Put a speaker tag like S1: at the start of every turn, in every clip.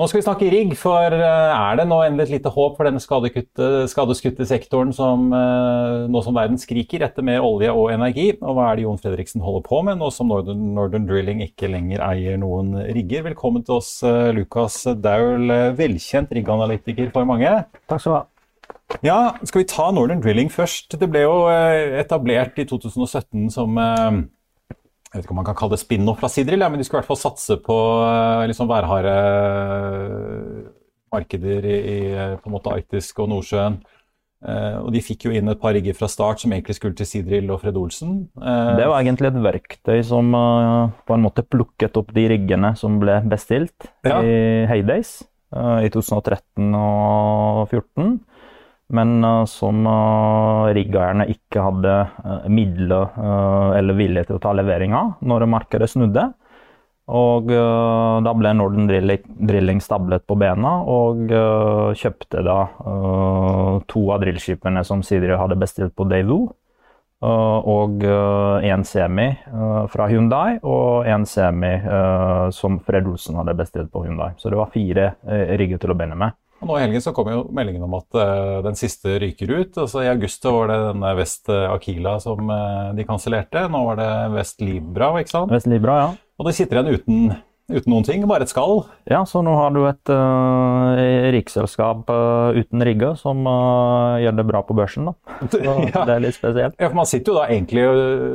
S1: Nå skal vi snakke rigg, for eh, er det nå endelig et lite håp for denne skadeskutte sektoren som, eh, nå som verden skriker etter mer olje og energi? Og hva er det Jon Fredriksen holder på med nå som Northern, Northern Drilling ikke lenger eier noen rigger? Velkommen til oss, eh, Lukas Daul, velkjent rigganalytiker for mange.
S2: Takk skal du ha.
S1: Ja, Skal vi ta Northern Drilling først? Det ble jo etablert i 2017 som jeg vet ikke om man kan kalle det spin-off fra Sidril, ja, men de skulle i hvert fall satse på uh, liksom værharde eh, markeder i, i, eh, på en måte Arktisk og Nordsjøen. Uh, og de fikk jo inn et par rigger fra start som egentlig skulle til Sidril og Fred Olsen.
S2: Uh, det var egentlig et verktøy som på en måte plukket opp de riggene som ble bestilt ja. i Heydays i 2013 og 2014 men uh, som uh, riggeierne ikke hadde uh, midler eller vilje til å ta levering av når markedet snudde. Og da ble Norden Drilling stablet på bena og kjøpte da to av drillskipene som Sidri hadde bestilt på Daewoo. og en semi fra Hyundai og en semi som Fred Olsen hadde bestilt på Hyundai. Så det var fire rigger til å begynne med.
S1: Og nå I helgen så kom jo meldingen om at uh, den siste ryker ut. altså I august var det denne Vest Aquila som uh, de kansellerte. Nå var det Vest Libra, ikke sant?
S2: Vest Libra, ja.
S1: Og de sitter igjen uten uten noen ting, bare et skall.
S2: Ja, så nå har du et uh, riksselskap uh, uten rigger som uh, gjør det bra på børsen. da. Så ja. Det er litt spesielt.
S1: Ja, for Man sitter jo da egentlig,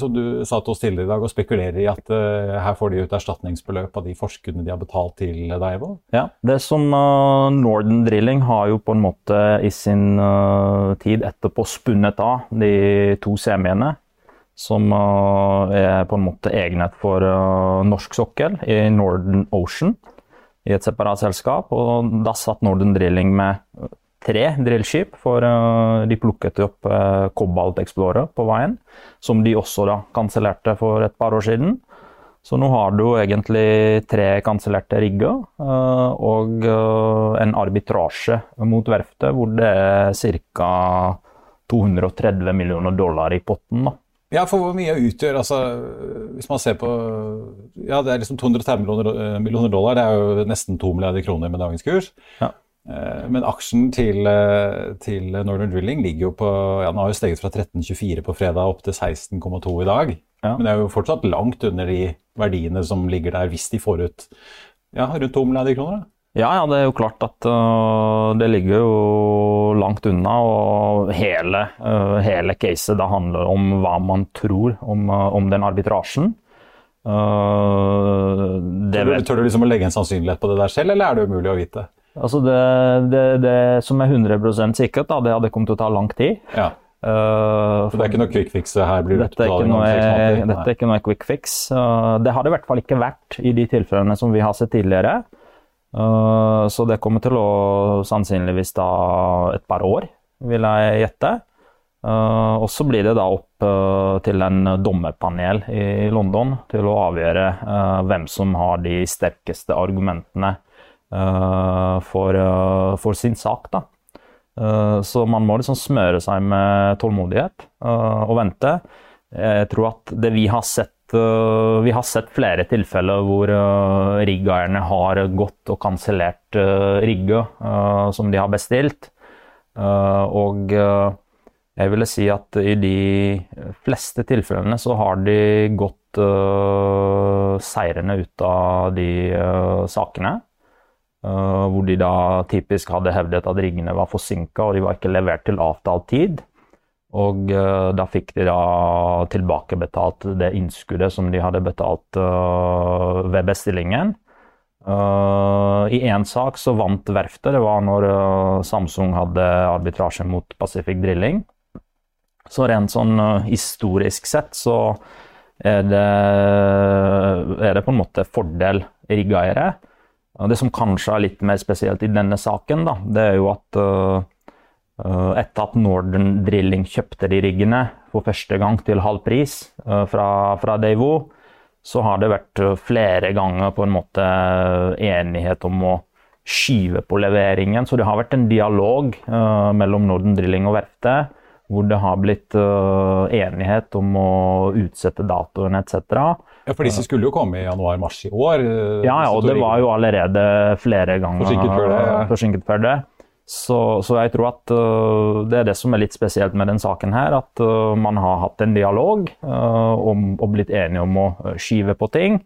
S1: som du sa til oss tidligere i dag, og spekulerer i at uh, her får de ut erstatningsbeløp av de forskuddene de har betalt til Daivo?
S2: Ja, det som Norden Drilling har jo på en måte i sin tid etterpå spunnet av de to semiene som uh, er på en måte egnet for uh, norsk sokkel i Northern Ocean i et separat selskap. Og da satt Northern Drilling med tre drillskip, for de plukket opp Cobalt Explorer på veien, som de også da kansellerte for et par år siden. Så nå har du egentlig tre kansellerte rigger og en arbitrasje mot verftet hvor det er ca. 230 millioner dollar i potten. da.
S1: Ja, for hvor mye utgjør altså, Hvis man ser på Ja, det er liksom 230 millioner, eh, millioner dollar. Det er jo nesten 2 milliarder kroner med dagens kurs. Ja. Eh, men aksjen til, eh, til, Northern Drilling ligger jo på ja, Den har jo steget fra 13,24 på fredag opp til 16,2 i dag. Ja. Men det er jo fortsatt langt under de verdiene som ligger der hvis de får ut ja, rundt 2 milliarder kroner. Da.
S2: Ja, ja, det er jo klart at uh, det ligger jo langt unna. Og hele, uh, hele caset da handler om hva man tror om, uh, om den arbitrasjen.
S1: tør, du, tør du liksom å legge en sannsynlighet på det der selv, eller er det umulig å vite?
S2: Altså det, det, det som er 100 sikkert, da, det hadde kommet til å ta lang tid.
S1: Ja. Uh, for det er ikke noe quick fix? her blir
S2: dette, er ikke noe, dette er ikke noe quick fix. Uh, det har det i hvert fall ikke vært i de tilfellene som vi har sett tidligere. Eh, så det kommer til å sannsynligvis ta et par år, vil jeg gjette. Uh, og så blir det da opp uh, til en dommerpanel i London til å avgjøre hvem som har de sterkeste argumentene for, for, sin sak. Da. så man må liksom smøre seg med tålmodighet og vente. Jeg tror at det vi har sett uh, vi har sett flere tilfeller hvor uh, riggeierne har gått og kansellert uh, rigger uh, som de har bestilt. og jeg ville si at i de fleste tilfellene så har de gått seirende ut av de sakene. hvor de da typisk hadde hevdet at riggene var forsinka og de var ikke levert til avtalt tid. Og uh, da fikk de da tilbakebetalt det innskuddet som de hadde betalt uh, ved bestillingen. Uh, I én sak så vant verftet. Det var når Samsung hadde arbitrasje mot Pacific Drilling. Så rent sånn historisk sett så er det, er det på en måte fordel riggeiere. Det som kanskje er litt mer spesielt i denne saken, da, det er jo at etter at Northern Drilling kjøpte de riggene for første gang til halv pris eh, fra, fra Davo, så har det vært eh, flere ganger på en måte enighet om å skyve på leveringen. Så det har vært en dialog mellom Northern Drilling og verftet hvor det har blitt enighet om å utsette datoen etc.
S1: Ja, For disse skulle jo komme i januar-mars i år?
S2: Ja, ja, og det var jo allerede flere ganger
S1: forsinket før det. Ja.
S2: Forsinket før det. Så, så, jeg tror at uh, det er det som er litt spesielt med den saken her. At uh, man har hatt en dialog uh, om, og blitt enige om å skyve på ting.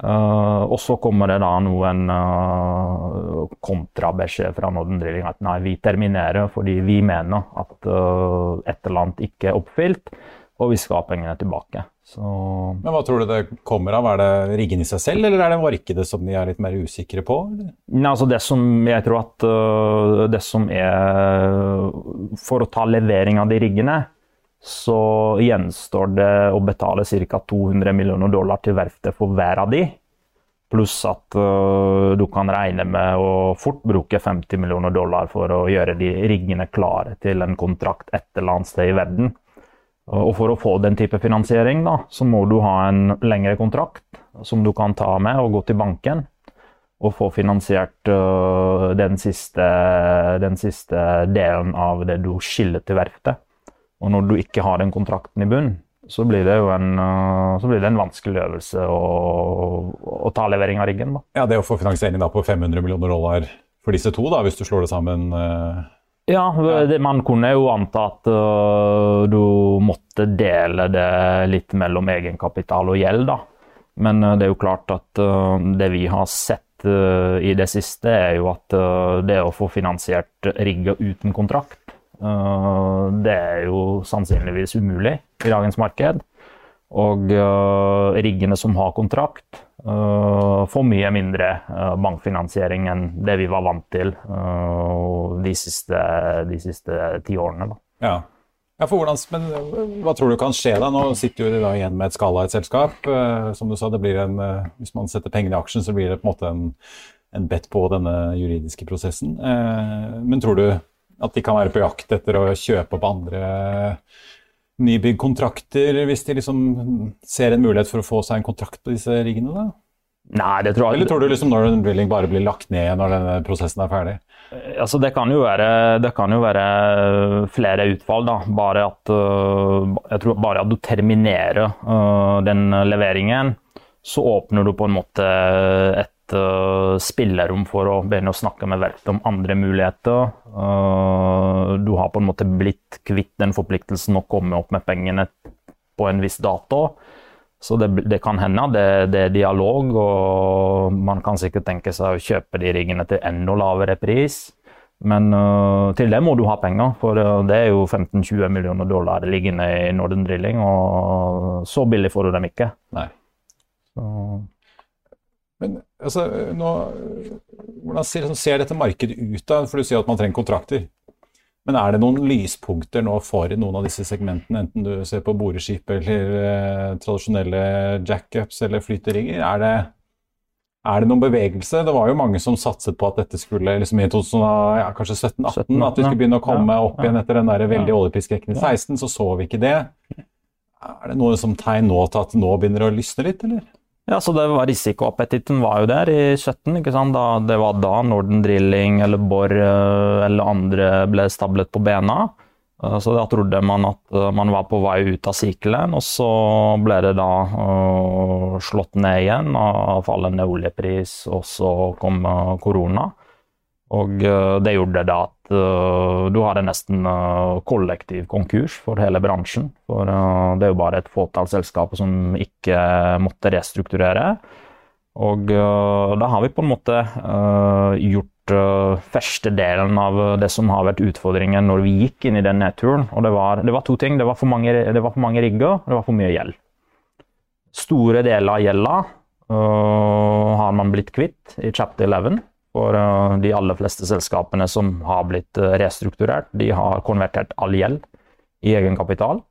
S2: og så kommer det da noen kontrabeskjed fra Norden Drilling at nei, vi terminerer fordi vi mener at et eller annet ikke er oppfylt, og vi skal ha pengene tilbake. Så...
S1: Men Hva tror du det kommer av? Er det riggene i seg selv, eller er det markedet som de er litt mer usikre på?
S2: Nei, altså det som jeg tror at uh, det som er For å ta levering av de riggene, så gjenstår det å betale ca. 200 millioner dollar til verftet for hver av de. Pluss at uh, du kan regne med å fort bruke 50 millioner dollar for å gjøre de riggene klare til en kontrakt et eller annet sted i verden. Og For å få den type finansiering da, så må du ha en lengre kontrakt som du kan ta med og gå til banken og få finansiert uh, den, siste, den, siste, delen av det du skiller til verftet. Og når du ikke har den kontrakten i bunn, så blir det jo en, uh, det en vanskelig øvelse å, å, ta levering av riggen. Da.
S1: Ja, Det å få finansiering da på 500 millioner dollar for disse to, da, hvis du slår det sammen uh
S2: ja, det, man kunne jo anta at uh, du måtte dele det litt mellom egenkapital og gjeld, da. Men uh, det er jo klart at uh, det vi har sett i det siste, er jo at det å få finansiert rigger uten kontrakt, det er jo sannsynligvis umulig i dagens marked. Og riggene som har kontrakt, Uh, får mye mindre uh, bankfinansiering enn det vi var vant til de siste, de siste ti årene.
S1: Ja. ja. hvordan, men Hva tror du kan skje da? Nå sitter du igjen med et skala et selskap. som du sa, en, Hvis man setter pengene i aksjen, så blir det på en måte en, en bet på denne juridiske prosessen. men tror du at de kan være på jakt etter å kjøpe opp andre nybyggkontrakter hvis de liksom ser en mulighet for å få seg en kontrakt på disse riggene? da?
S2: Nei, det tror jeg
S1: Eller tror du liksom Northern Drilling bare blir lagt ned når denne prosessen er ferdig?
S2: Eh, altså, det kan jo være, det kan jo være flere utfall. da. Bare at, uh, jeg tror bare at du terminerer uh, den leveringen, så åpner du på en måte et uh, spillerom for å begynne å snakke med verftet om andre muligheter. Uh, du har på en måte blitt kvitt den forpliktelsen å komme opp med pengene på en viss dato. Så det, det kan hende det, det, er dialog, og man kan sikkert tenke seg å kjøpe de riggene til enda lavere pris. Men uh, til det må du ha penger, for det er jo 15-20 millioner dollar liggende i Northern Drilling, og så billig får du dem ikke.
S1: Nei. Så. Altså, nå, hvordan ser, ser, dette markedet ut? da? For Du sier at man trenger kontrakter. Men er det noen lyspunkter nå for noen av disse segmentene, enten du ser på boreskip eller eh, tradisjonelle jackups eller flyterigger? Er det, er det noen bevegelse? Det var jo mange som satset på at dette skulle liksom i 2000, ja, at vi skulle begynne å komme opp igjen etter den der veldig oljepriskrekken i 16. Så så vi ikke det. Er det noe som tegn nå til at nå begynner å lysne litt, eller?
S2: Ja, så det var Risikoappetitten var jo der i 17. ikke sant? Da, det var da Norden Drilling eller Borr eh, eller andre ble stablet på bena. Eh, så da trodde man at eh, man var på vei ut av sykelen, og så ble det da uh, slått ned igjen av fallende oljepris, og så kom uh, korona. Og uh, det gjorde da at uh, du hadde nesten uh, kollektiv konkurs for hele bransjen. For det er jo bare et fåtall selskaper som ikke måtte restrukturere. Og da har vi på en måte gjort første delen av det som har vært utfordringen når vi gikk inn i den nedturen. Og det var, det var to ting. Det var, mange, det var for mange rigger, og det var for mye gjeld. Store deler av gjelda har man blitt kvitt i chapter 11. For eh, de aller fleste selskapene som har blitt eh, restrukturert, de har konvertert all gjeld i egenkapital.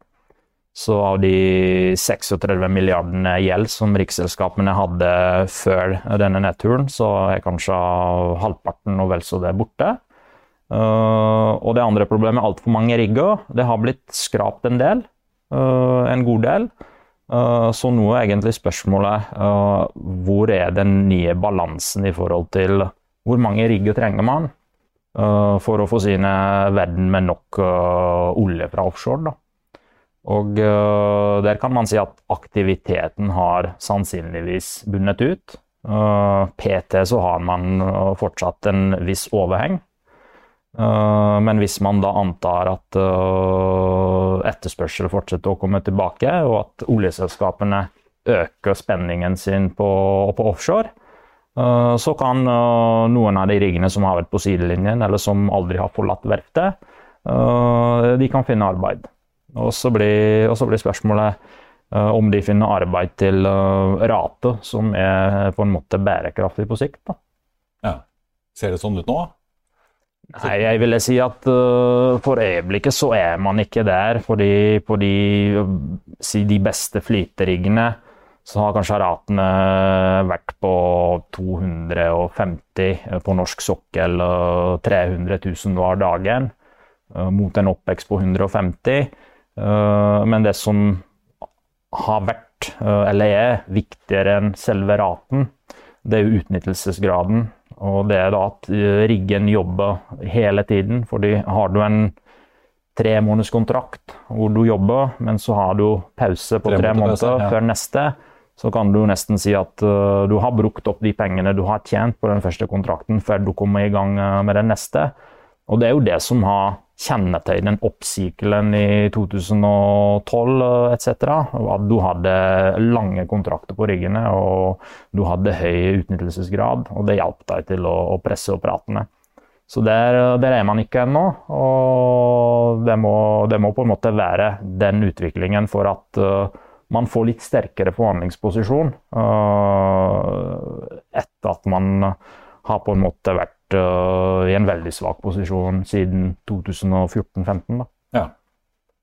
S2: Så av de 36 milliardene gjeld som riksselskapene hadde før denne nedturen, så er kanskje halvparten og vel så det borte. Uh, og det andre problemet altfor mange rigger. Det har blitt skrapt en del. En god del. Så nå er egentlig spørsmålet hvor er den nye balansen i forhold til hvor mange rigger trenger man? for å forsyne verden med nok olje fra offshore. Da. Og der kan man si at aktiviteten har sannsynligvis bundet ut. PT så har man fortsatt en viss overheng. Men hvis man da antar at etterspørsel fortsetter å komme tilbake, og at oljeselskapene øker spenningen sin på, på offshore, eh, så kan eh, noen av de riggene som har vært på sidelinjen, eller som aldri har forlatt verftet, eh, de kan finne arbeid. Og så blir, blir spørsmålet om de finner arbeid til rate som er på en måte bærekraftig på sikt. Da.
S1: Ja. Ser det sånn ut nå?
S2: Nei, jeg ville si at uh, for øyeblikket så er man ikke der. Fordi på de, si de beste flyteriggene så har kanskje ratene vært på 250 på norsk sokkel og 300 000 hver dagen, eh, mot en oppvekst på 150. Eh, men det som har vært, eh, eller er, viktigere enn selve raten, det er utnyttelsesgraden. Og det er da at riggen jobber hele tiden. fordi har du en tre måneders hvor du jobber, men så har du pause på tre, måneder ja. før neste, så kan du nesten si at uh, du har brukt opp de pengene du har tjent på den første kontrakten før du kommer i gang uh, med den neste. Og det er jo det som har kjennetegnet oppsykelen i 2012 etc. At du hadde lange kontrakter på riggene og du hadde høy utnyttelsesgrad. Og det hjalp deg til å, å presse opp ratene. Så der, der, er man ikke ennå. Og det må, det må, på en måte være den utviklingen for at uh, man får litt sterkere forhandlingsposisjon uh, etter at man har på en måte vært uh, i en veldig svak posisjon siden 2014-2015.
S1: Ja.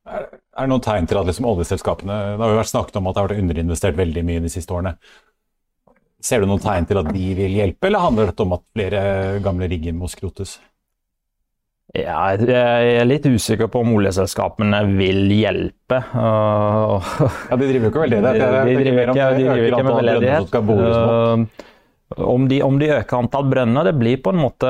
S1: Er det noen tegn til at liksom oljeselskapene Det har jo vært snakket om at det har vært underinvestert veldig mye de siste årene. Ser du noen tegn til at de vil hjelpe, eller handler dette om at flere gamle rigger må skrotes?
S2: Ja, jeg er litt usikker på om oljeselskapene vil hjelpe.
S1: ja, De driver jo ikke veldig det.
S2: De, driver ikke, de driver ikke med veldedighet. Uh, om de, om de, øker antall brønner, det blir på en måte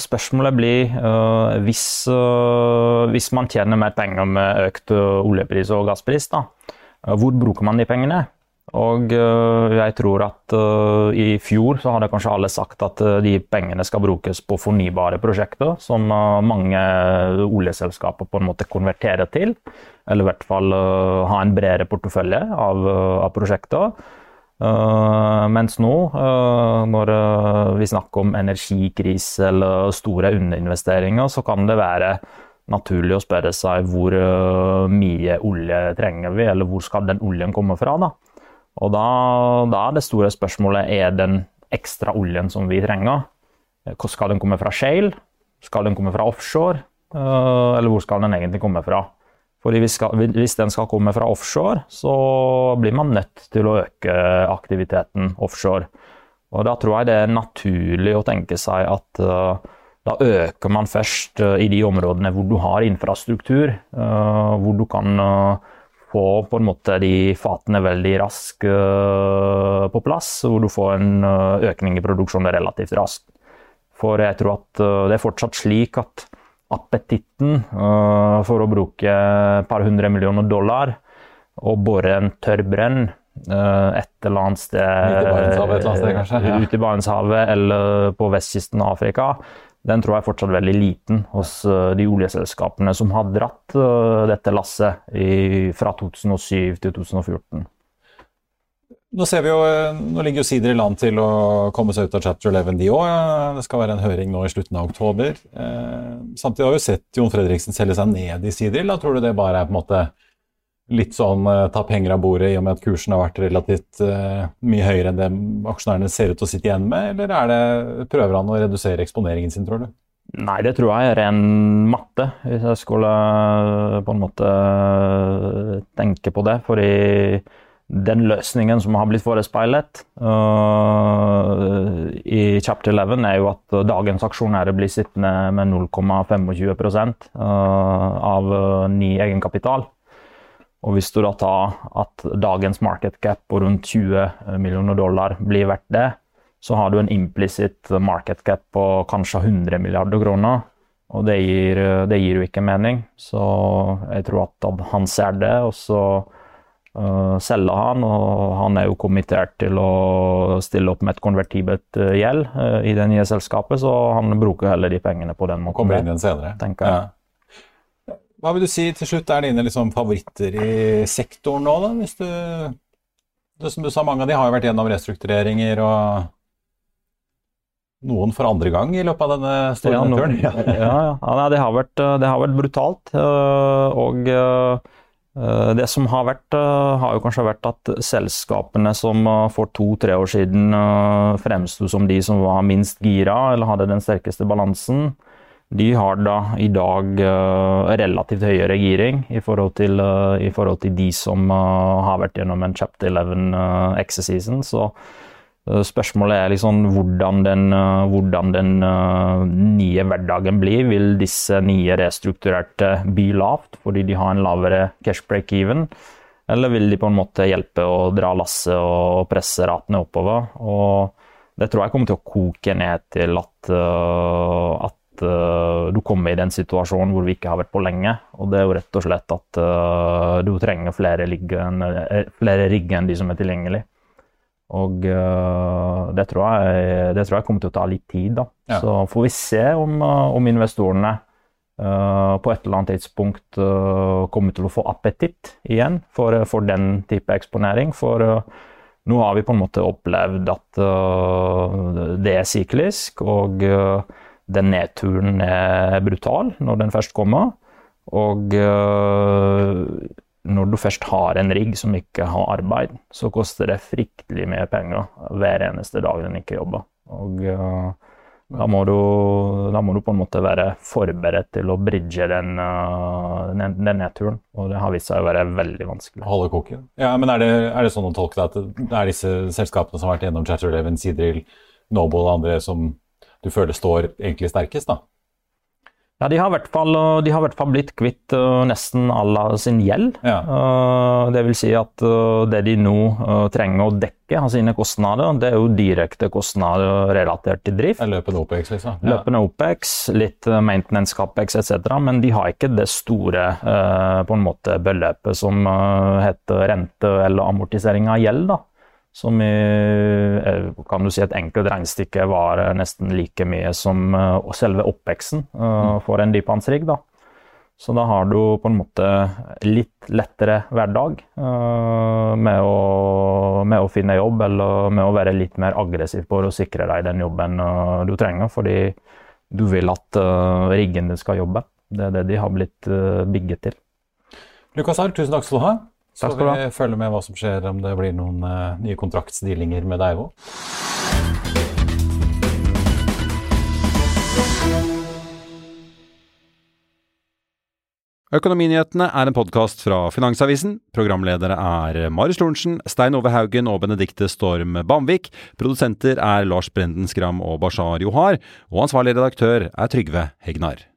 S2: Spørsmålet blir uh, hvis, uh, hvis, man tjener mer penger med økt oljepris og gasspris, da, hvor bruker man de pengene? Og uh, jeg tror at uh, i fjor så hadde kanskje alle sagt at uh, de pengene skal brukes på fornybare prosjekter, som mange oljeselskaper på en måte konverterer til. Eller i hvert fall ha en bredere portefølje av, av prosjekter. mens nå, når vi snakker om energikrise eller store underinvesteringer, så kan det være naturlig å spørre seg hvor mye olje trenger vi, eller hvor skal den oljen komme fra. da. Og da, da, er det store spørsmålet er den ekstra oljen som vi trenger. Hvor skal den komme fra shale? Skal den komme fra offshore? Eh, eller hvor skal den egentlig komme fra? Fordi hvis, skal, hvis, den skal komme fra offshore, så blir man nødt til å øke aktiviteten offshore. Og da tror jeg det er naturlig å tenke seg at uh, da øker man først uh, i de områdene hvor du har infrastruktur, uh, hvor du kan få på en måte de fatene veldig raskt uh, på plass, hvor du får en uh, økning i produksjonen relativt raskt. For jeg tror at uh, det er fortsatt slik at appetitten for å bruke et par hundre millioner dollar og bore en tørr brønn et eller annet sted
S1: Ute
S2: i Barentshavet eller på vestkysten av Afrika den tror jeg er fortsatt veldig liten hos eh, de oljeselskapene som har dratt eh, dette lasset fra 2007 til 2014.
S1: Nå, jo, eh, nå ligger jo Sider i land til å komme seg ut av chapter 11, de òg. Det skal være en høring nå i slutten av oktober. Samtidig har vi sett Jon Fredriksen selge seg ned i Sider. Da tror du det bare er på en måte litt sånn uh, ta penger av bordet i og med at kursen har vært relativt uh, mye høyere enn det aksjonærene ser ut til å sitte igjen med, eller er det, prøver han å redusere eksponeringen sin, tror du?
S2: Nei, det tror jeg er ren matte, hvis jeg skulle uh, på en måte tenke på det. Fordi den løsningen som har blitt forespeilet i chapter 11, er jo at dagens aksjonærer blir sittende med 0,25 uh, av ny egenkapital. Og hvis du da tar at dagens market cap på rundt 20 millioner dollar blir verdt det, så har du en implisitt market cap på kanskje 100 milliarder kroner. Og det gir, det gir, jo ikke mening. Så jeg tror at han ser det, og så uh, selger han. Og han er jo kommittert til å stille opp med et konvertibelt gjeld uh, i det nye selskapet, så han bruker heller de pengene på den måten.
S1: Kommer inn igjen senere.
S2: tenker jeg.
S1: Ja. Hva vil du si til slutt er dine liksom, favoritter i sektoren nå, da? Hvis du, det som du sa, mange av de har jo vært gjennom restruktureringer og noen for andre gang i løpet av denne store
S2: turen. Ja, ja, ja. Nei, det, har vært, det, har vært, brutalt. Eh, og eh, det som har vært, eh, har jo kanskje vært at selskapene som for to-tre år siden fremsto som de som var minst gira, eller hadde den sterkeste balansen, de har da i dag relativt høyere giring i forhold til, i forhold til de som har vært gjennom en chapter 11 exercisen. Så spørsmålet er liksom hvordan den, hvordan den uh, nye hverdagen blir. Vil disse nye restrukturerte by lavt fordi de har en lavere cash break-even? Eller vil de på en måte hjelpe å dra lasset og presse ratene oppover? Og det tror jeg kommer til å koke ned til at, uh, uh, du kommer i den situasjonen hvor vi ikke har vært på lenge. Og det er jo rett og slett at du trenger flere, liggen, flere rigger enn de som er tilgjengelige. Og uh, det, tror jeg, det, tror jeg, kommer til å ta litt tid. da. Ja. Så får vi se om, uh, om investorene uh, på et eller annet tidspunkt kommer til å få appetitt igjen for, for, den type eksponering. For nå har vi på en måte opplevd at det er syklisk, og den nedturen er brutal når den først kommer. Og når du først har en rigg som ikke har arbeid, så koster det fryktelig mye penger hver eneste dag den ikke jobber. Og uh, da, må du, da, må du, på en måte være forberedt til å bridge den, uh, den, den nedturen. Og det har vist seg å være veldig vanskelig.
S1: Holde koken. Ja, men er det, er det sånn å tolke det at det er disse selskapene som har vært gjennom Chatter 11, Sidril, Noble og andre som du føler står egentlig sterkest, da?
S2: Ja, de har i hvert fall, de har hvert fall blitt kvitt uh, nesten all sin gjeld. Ja. Uh, det vil si at uh, det de nå trenger å dekke av sine kostnader, det er jo direkte kostnader relatert til drift.
S1: Løpende OPEX, liksom.
S2: Ja. Løpende OPEX, litt maintenance capex etc. Men de har ikke det store på en måte beløpet som heter rente eller amortisering av gjeld. da. Som i, eh, kan du si et enkelt regnestykke var nesten like mye som uh, selve oppveksten uh, for en dypvannsrigg. da. Så da har du på en måte litt lettere hverdag med, å, med, å, finne jobb, eller med å være litt mer aggressiv på å sikre deg den jobben du trenger, fordi du vil at riggen din skal jobbe. Det er det de har blitt bygget til.
S1: Lukas Arr, tusen takk skal du ha. Så skal vi følge med hva som skjer, om det blir noen uh, nye kontraktsdealinger med deg òg. Økonominyhetene er en podkast fra Finansavisen. Programledere er Marius Lorentzen, Stein Ove Haugen og Benedikte Storm Bamvik. Produsenter er Lars Brenden Skram og Bashar Johar. Og ansvarlig redaktør er Trygve Hegnar.